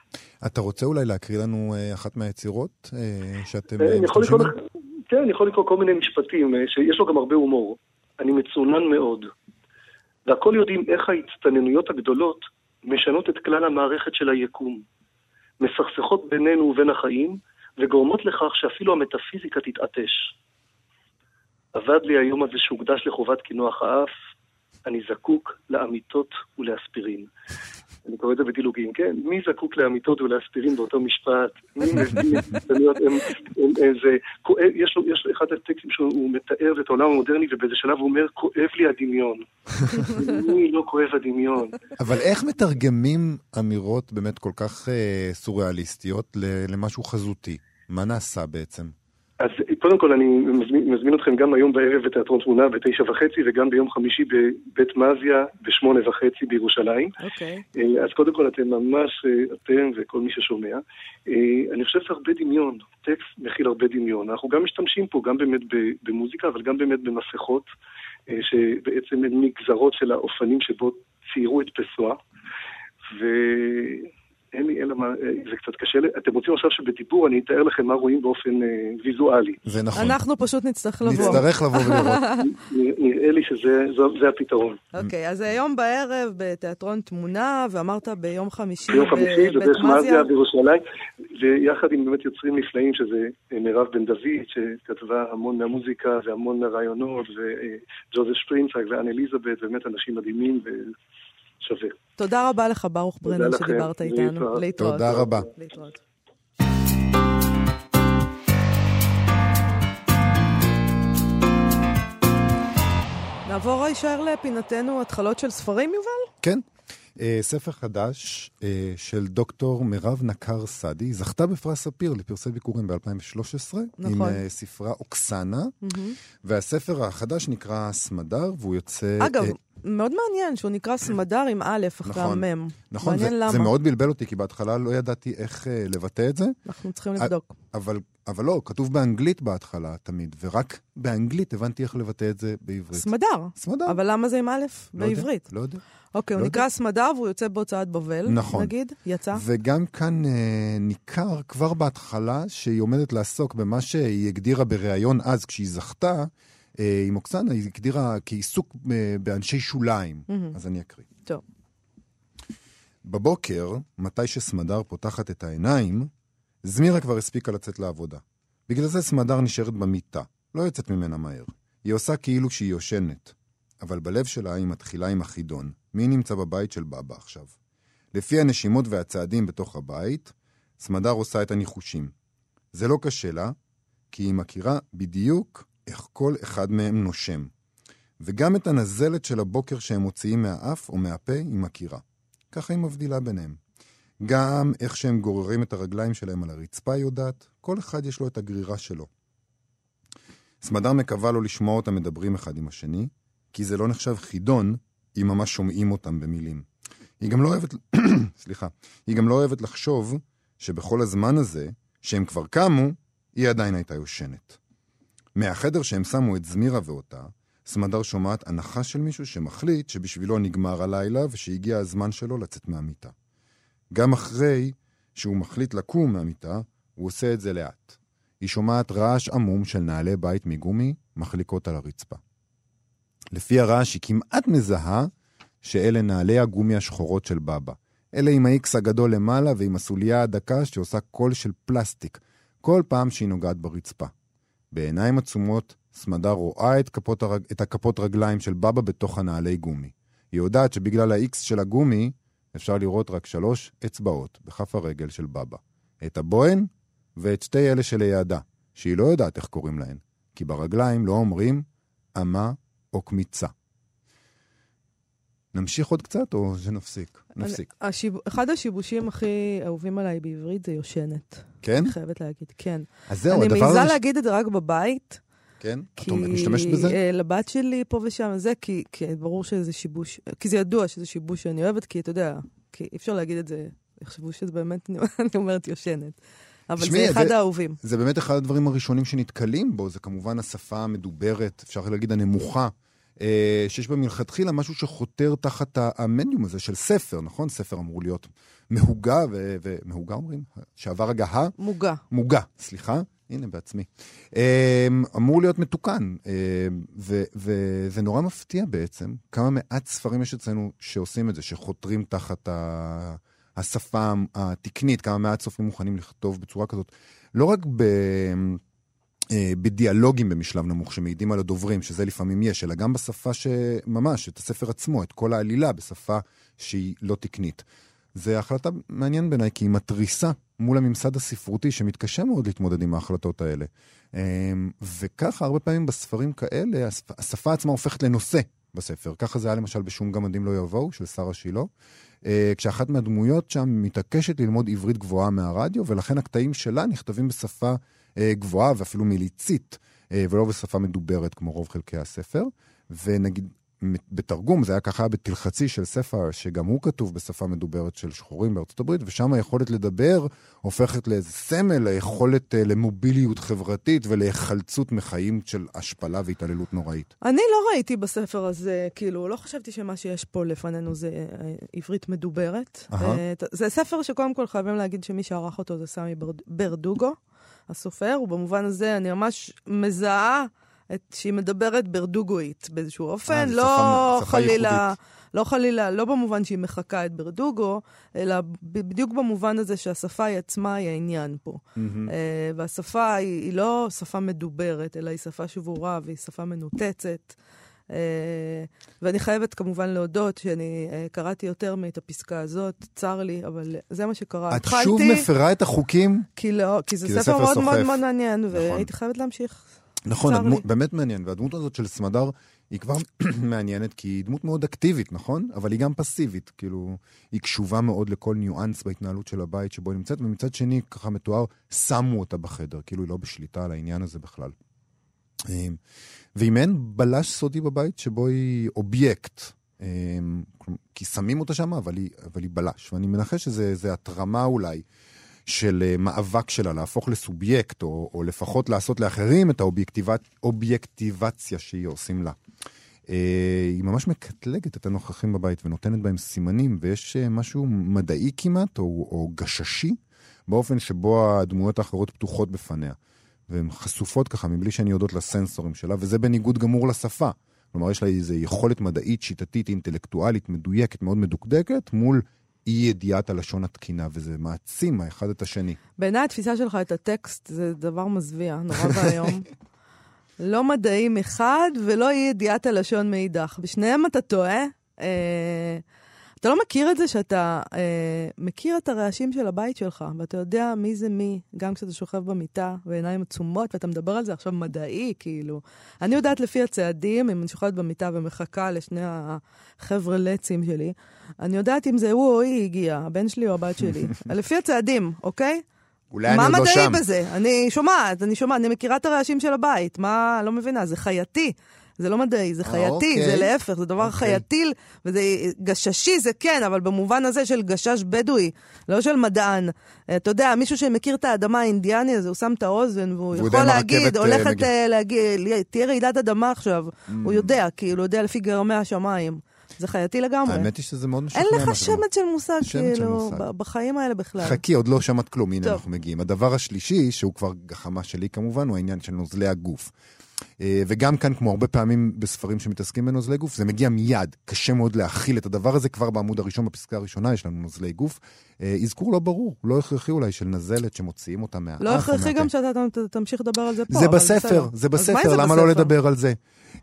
אתה רוצה אולי להקריא לנו אה, אחת מהיצירות אה, שאתם משתמשים בהן? כן, אני יכול לקרוא כל מיני משפטים, שיש לו גם הרבה הומור. אני מצונן מאוד. והכל יודעים איך ההצטננויות הגדולות משנות את כלל המערכת של היקום. מסכסכות בינינו ובין החיים, וגורמות לכך שאפילו המטאפיזיקה תתעטש. אבד לי היום הזה שהוקדש לחובת קינוח האף, אני זקוק לאמיתות ולאספירין. אני קורא את זה בדילוגים, כן? מי זקוק לאמיתות ולאספירין באותו משפט? מי מבין איזה... יש לו, יש לו אחד הטקסטים שהוא מתאר את העולם המודרני, ובאיזה שלב הוא אומר, כואב לי הדמיון. מי לא כואב הדמיון? אבל איך מתרגמים אמירות באמת כל כך אה, סוריאליסטיות למשהו חזותי? מה נעשה בעצם? אז קודם כל אני מזמין, מזמין אתכם גם היום בערב בתיאטרון תמונה בתשע וחצי וגם ביום חמישי בבית מזיה בשמונה וחצי בירושלים. אוקיי. אה, אז קודם כל אתם ממש, אה, אתם וכל מי ששומע. אה, אני חושב שהרבה דמיון, טקסט מכיל הרבה דמיון. אנחנו גם משתמשים פה גם באמת במוזיקה, אבל גם באמת במסכות, שבעצם הן מגזרות של האופנים שבו ציירו את פסואה. ו... אין לי אלא מה, אה, זה קצת קשה, אתם רוצים עכשיו שבדיבור אני אתאר לכם מה רואים באופן אה, ויזואלי. זה נכון. אנחנו פשוט נצטרך לבוא. נצטרך לבוא ולראות. נראה לי שזה הפתרון. אוקיי, אז היום בערב בתיאטרון תמונה, ואמרת ביום חמישי ביום חמישי בבית מזיה בירושלים, ויחד עם באמת יוצרים נפלאים, שזה אה, מירב בן דוד, שכתבה המון מהמוזיקה והמון מהרעיונות, וג'וזף שפרינצייג ואן אליזבת, באמת אנשים מדהימים. שווה. תודה רבה לך, ברוך ברנר, שדיברת איתנו. להתראות. תודה רבה. להתראות. נעבור הישר לפינתנו התחלות של ספרים, יובל? כן. Uh, ספר חדש uh, של דוקטור מירב נקר סעדי, זכתה בפרס ספיר לפרסי ביקורים ב-2013, נכון. עם uh, ספרה אוקסנה, mm-hmm. והספר החדש נקרא סמדר, והוא יוצא... אגב, uh, מאוד מעניין שהוא נקרא סמדר עם א' אחרי נכון, המם. נכון, מעניין זה, למה. זה מאוד בלבל אותי, כי בהתחלה לא ידעתי איך uh, לבטא את זה. אנחנו צריכים לבדוק. אבל, אבל לא, כתוב באנגלית בהתחלה תמיד, ורק באנגלית הבנתי איך לבטא את זה בעברית. סמדר. סמדר. אבל למה זה עם א' לא בעברית? יודע, לא יודע. אוקיי, לא הוא יודע. נקרא סמדר והוא יוצא בהוצאת בבל, נכון. נגיד, יצא. וגם כאן אה, ניכר כבר בהתחלה שהיא עומדת לעסוק במה שהיא הגדירה בריאיון אז, כשהיא זכתה, עם אוקסנה, היא הגדירה כעיסוק אה, באנשי שוליים. מהמם. אז אני אקריא. טוב. בבוקר, מתי שסמדר פותחת את העיניים, זמירה כבר הספיקה לצאת לעבודה. בגלל זה סמדר נשארת במיטה, לא יוצאת ממנה מהר. היא עושה כאילו שהיא יושנת. אבל בלב שלה היא מתחילה עם החידון. מי נמצא בבית של בבא עכשיו? לפי הנשימות והצעדים בתוך הבית, סמדר עושה את הניחושים. זה לא קשה לה, כי היא מכירה בדיוק איך כל אחד מהם נושם. וגם את הנזלת של הבוקר שהם מוציאים מהאף או מהפה היא מכירה. ככה היא מבדילה ביניהם. גם איך שהם גוררים את הרגליים שלהם על הרצפה היא יודעת, כל אחד יש לו את הגרירה שלו. סמדר מקווה לא לשמוע אותם מדברים אחד עם השני, כי זה לא נחשב חידון אם ממש שומעים אותם במילים. היא גם לא אוהבת, סליחה, היא גם לא אוהבת לחשוב שבכל הזמן הזה, שהם כבר קמו, היא עדיין הייתה יושנת. מהחדר שהם שמו את זמירה ואותה, סמדר שומעת הנחה של מישהו שמחליט שבשבילו נגמר הלילה ושהגיע הזמן שלו לצאת מהמיטה. גם אחרי שהוא מחליט לקום מהמיטה, הוא עושה את זה לאט. היא שומעת רעש עמום של נעלי בית מגומי מחליקות על הרצפה. לפי הרעש היא כמעט מזהה שאלה נעלי הגומי השחורות של בבא. אלה עם ה-X הגדול למעלה ועם הסוליה הדקה שעושה קול של פלסטיק, כל פעם שהיא נוגעת ברצפה. בעיניים עצומות, סמדר רואה את, כפות הרג... את הכפות רגליים של בבא בתוך הנעלי גומי. היא יודעת שבגלל ה-X של הגומי, אפשר לראות רק שלוש אצבעות בכף הרגל של בבא. את הבוהן ואת שתי אלה שלידה, שהיא לא יודעת איך קוראים להן, כי ברגליים לא אומרים אמה או קמיצה. נמשיך עוד קצת או שנפסיק? נפסיק. אני- השיב... אחד השיבושים הכי אהובים עליי בעברית זה יושנת. כן? אני חייבת להגיד, כן. אז זהו, אני הדבר מעיזה הזה... להגיד את זה רק בבית, כן? כי... את משתמשת בזה? אה, לבת שלי פה ושם, זה כי, כי ברור שזה שיבוש, כי זה ידוע שזה שיבוש שאני אוהבת, כי אתה יודע, כי אי אפשר להגיד את זה, יחשבו שזה באמת, אני אומרת יושנת. אבל תשמעי, זה אחד זה- האהובים. זה באמת אחד הדברים הראשונים שנתקלים בו, זה כמובן השפה המדוברת, אפשר להגיד הנמוכה, שיש בה מלכתחילה משהו שחותר תחת ה- המדיום הזה של ספר, נכון? ספר אמור להיות מהוגה, ומהוגה אומרים? שעבר הגהה? מוגה. מוגה, סליחה. הנה, בעצמי. אה, אמור להיות מתוקן, אה, ו- וזה נורא מפתיע בעצם, כמה מעט ספרים יש אצלנו שעושים את זה, שחותרים תחת ה... השפה התקנית, כמה מעט סופרים מוכנים לכתוב בצורה כזאת. לא רק ב... אה, בדיאלוגים במשלב נמוך שמעידים על הדוברים, שזה לפעמים יש, אלא גם בשפה שממש, את הספר עצמו, את כל העלילה, בשפה שהיא לא תקנית. זו החלטה מעניין בעיניי, כי היא מתריסה מול הממסד הספרותי שמתקשה מאוד להתמודד עם ההחלטות האלה. אה, וככה, הרבה פעמים בספרים כאלה, השפ- השפה עצמה הופכת לנושא בספר. ככה זה היה למשל בשום גמדים לא יבואו, של שרה שילה. אה, כשאחת מהדמויות שם מתעקשת ללמוד עברית גבוהה מהרדיו, ולכן הקטעים שלה נכתבים בשפה אה, גבוהה ואפילו מיליצית, אה, ולא בשפה מדוברת כמו רוב חלקי הספר. ונגיד, בתרגום, זה היה ככה בתלחצי של ספר, שגם הוא כתוב בשפה מדוברת של שחורים בארצות הברית, ושם היכולת לדבר הופכת לאיזה סמל, ליכולת אה, למוביליות חברתית ולהיחלצות מחיים של השפלה והתעללות נוראית. אני לא ראיתי בספר הזה, כאילו, לא חשבתי שמה שיש פה לפנינו זה אה, עברית מדוברת. אה, זה ספר שקודם כל חייבים להגיד שמי שערך אותו זה סמי בר- ברדוגו, הסופר, ובמובן הזה אני ממש מזהה את שהיא מדברת ברדוגואית באיזשהו אופן, אה, לא שפה- שפה חלילה... ייחודית. לא חלילה, לא במובן שהיא מחקה את ברדוגו, אלא בדיוק במובן הזה שהשפה היא עצמה היא העניין פה. מהמם. אה, והשפה היא, היא לא שפה מדוברת, אלא היא שפה שבורה והיא שפה מנותצת. אה, ואני חייבת כמובן להודות שאני אה, קראתי יותר מאת הפסקה הזאת, צר לי, אבל זה מה שקרה. את שוב מפרה את החוקים? כי, לא, כי זה כי ספר ספר מאוד מאוד. מאוד מעניין, והייתי חייבת להמשיך. נכון, לי. באמת מעניין, והדמות הזאת של סמדר היא כבר מעניינת, כי היא דמות מאוד אקטיבית, נכון? אבל היא גם פסיבית, כאילו, היא קשובה מאוד לכל ניואנס בהתנהלות של הבית שבו היא נמצאת, ומצד שני, ככה מתואר, שמו אותה בחדר, כאילו היא לא בשליטה על העניין הזה בכלל. אה, והיא מעין בלש סודי בבית שבו היא אובייקט. כלומר, כי שמים אותה שם, אבל אבל היא בלש. ואני מנחש שזה התרמה אולי של אה, מאבק שלה להפוך לסובייקט, או, או לפחות לעשות לאחרים את האובייקטיבציה שהיא עושים לה. אה, היא ממש מקטלגת את הנוכחים בבית ונותנת בהם סימנים, ויש אה, משהו מדעי כמעט, או, או גששי, באופן שבו הדמויות האחרות פתוחות בפניה. והן חשופות ככה מבלי שהן יודעות לסנסורים שלה, וזה בניגוד גמור לשפה. כלומר, יש לה איזו יכולת מדעית, שיטתית, אינטלקטואלית, מדויקת, מאוד מדוקדקת, מול אי ידיעת הלשון התקינה, וזה מעצים האחד את השני. בעיניי התפיסה שלך את הטקסט זה דבר מזוויע, נורא ואיום. לא מדעי מחד ולא אי ידיעת הלשון מאידך. בשניהם אתה טועה. אה, אתה לא מכיר את זה שאתה אה, מכיר את הרעשים של הבית שלך, ואתה יודע מי זה מי, גם כשאתה שוכב במיטה בעיניים עצומות, ואתה מדבר על זה עכשיו מדעי, כאילו. אני יודעת לפי הצעדים, אם אני שוכבת במיטה ומחכה לשני החבר'ה לצים שלי, אני יודעת אם זה הוא או היא הגיע, הבן שלי או הבת שלי. לפי הצעדים, אוקיי? אולי אני מה עוד לא מדעי שם. בזה? אני שומעת, אני שומעת, אני מכירה את הרעשים של הבית. מה, לא מבינה, זה חייתי. זה לא מדעי, זה אה, חייתי, אוקיי. זה להפך, זה דבר אוקיי. חייתי, וזה גששי זה כן, אבל במובן הזה של גשש בדואי, לא של מדען. אה, אתה יודע, מישהו שמכיר את האדמה האינדיאני הזה, הוא שם את האוזן, והוא יכול להגיד, אה, הולכת. אה, להגיד, תהיה רעידת אדמה עכשיו. Mm. הוא יודע, כאילו, הוא יודע לפי גרמי השמיים. זה חייתי לגמרי. האמת היא שזה מאוד משכנע. אין לך. שמץ של מושג, כאילו, בחיים האלה בכלל. חכי, עוד לא שמעת כלום, הנה. אנחנו מגיעים. הדבר השלישי, שהוא כבר גחמה שלי כמובן, הוא העניין של נוזלי הגוף. אה, וגם כאן, כמו הרבה פעמים בספרים שמתעסקים בנוזלי גוף, זה מגיע מיד. קשה מאוד להכיל את הדבר הזה. כבר בעמוד הראשון, בפסקה הראשונה, יש לנו נוזלי גוף. אה, אזכור לא ברור, לא הכרחי אולי, של נזלת שמוציאים אותה מהאף. לא הכרחי. גם שאתה תמשיך לדבר על זה פה. זה בספר. זה בספר, למה לא? לדבר על זה?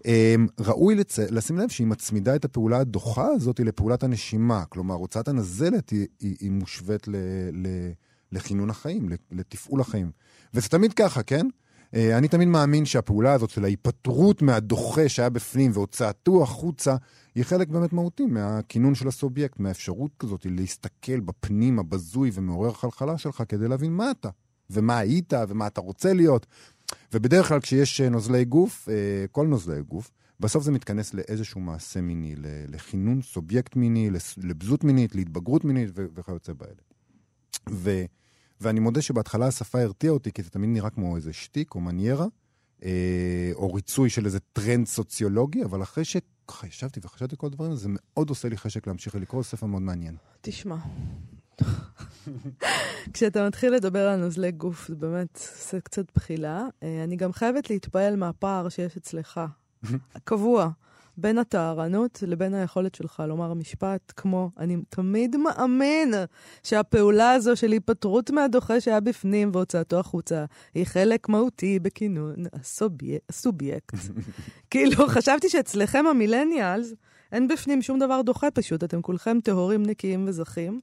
אמ, ראוי לצ... לשים לב שהיא מצמידה את הפעולה הדוחה הזאת לפעולת הנשימה. כלומר, הוצאת הנזלת היא, היא, היא מושווית ל... ל... לכינון החיים, לתפעול החיים. וזה תמיד ככה, כן? אה, אני תמיד מאמין שהפעולה הזאת של ההיפטרות מהדוחה שהיה בפנים והוצאתו החוצה, היא חלק באמת מהותי מהכינון של הסובייקט, מהאפשרות כזאת להסתכל בפנים הבזוי ומעורר חלחלה שלך כדי להבין מה אתה, ומה היית, ומה אתה רוצה להיות. ובדרך כלל כשיש אה, נוזלי גוף, אה, כל נוזלי גוף, בסוף זה מתכנס לאיזשהו מעשה מיני, לכינון סובייקט מיני, לזהות מינית, להתבגרות מינית וכיוצא באלה. ואני מודה שבהתחלה השפה הרתיעה אותי, כי זה תמיד נראה כמו איזה שטיק או מניירה, אה, או ריצוי של איזה טרנד סוציולוגי, אבל אחרי שככה ישבתי וחשבתי כל הדברים, זה מאוד עושה לי חשק להמשיך ולקרוא, ספר מאוד מעניין. תשמע. כשאתה מתחיל לדבר על נוזלי גוף, זה באמת עושה קצת בחילה. אה, אני גם חייבת להתפעל מהפער שיש אצלך, קבוע, בין הטהרנות לבין היכולת שלך לומר משפט כמו, אני תמיד מאמין שהפעולה הזו של היפטרות מהדוחה שהיה בפנים והוצאתו החוצה, היא חלק מהותי בכינון הסובי... הסובייקט. כאילו, חשבתי שאצלכם המילניאלס, אין בפנים שום דבר דוחה פשוט, אתם כולכם טהורים, נקיים וזכים.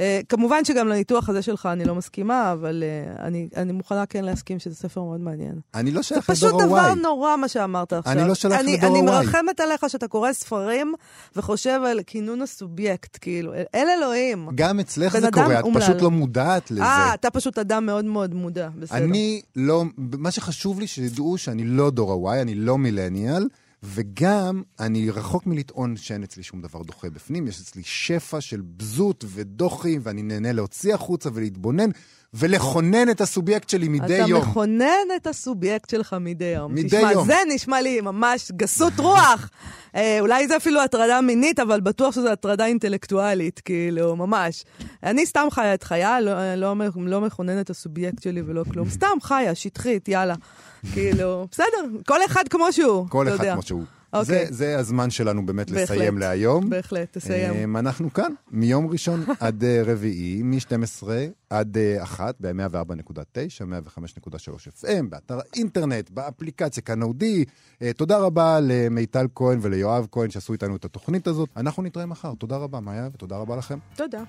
אה, כמובן שגם לניתוח הזה שלך אני לא מסכימה, אבל אה, אני, אני מוכנה כן להסכים שזה ספר מאוד מעניין. אני לא זה שייך פשוט לדור דבר ה-Y. נורא מה שאמרת עכשיו. אני לא שייך אני, לדור אני ה-Y. מרחמת עליך שאתה קורא ספרים וחושב על כינון הסובייקט, כאילו, אל אלוהים. גם אצלך זה קורה, את. פשוט לא מודעת לזה. אה, אתה פשוט אדם מאוד מאוד מודע, בסדר. אני לא, מה שחשוב לי שידעו שאני לא דור ה-Y, אני לא מילניאל, וגם אני רחוק מלטעון שאין אצלי שום דבר דוחה בפנים, יש אצלי שפע של בזות ודוחי, ואני נהנה להוציא החוצה ולהתבונן, ולכונן את הסובייקט שלי מדי אתה יום. מכונן את הסובייקט שלך מדי יום. מדי תשמע, יום. זה נשמע לי ממש גסות רוח. אה, אולי זה אפילו הטרדה מינית, אבל בטוח שזו הטרדה אינטלקטואלית, כאילו, ממש. אני סתם חיה את חיה, לא, לא, לא מכוננת את הסובייקט שלי ולא כלום. סתם חיה, שטחית, יאללה. כאילו, בסדר, כל אחד כמו שהוא, כל אתה אחד יודע. כמו שהוא. אוקיי. זה, זה הזמן שלנו באמת בהחלט. לסיים להיום. בהחלט, תסיים. אמ, אנחנו כאן, מיום ראשון עד אה, רביעי, מ-12 עד אה, 1, ב-104.9, 105.3 FM, באתר האינטרנט, באפליקציה כאן אודי. אה, תודה רבה למיטל כהן וליואב כהן שעשו איתנו את התוכנית הזאת. אנחנו נתראה מחר. תודה רבה, מאיה, ותודה רבה לכם. תודה.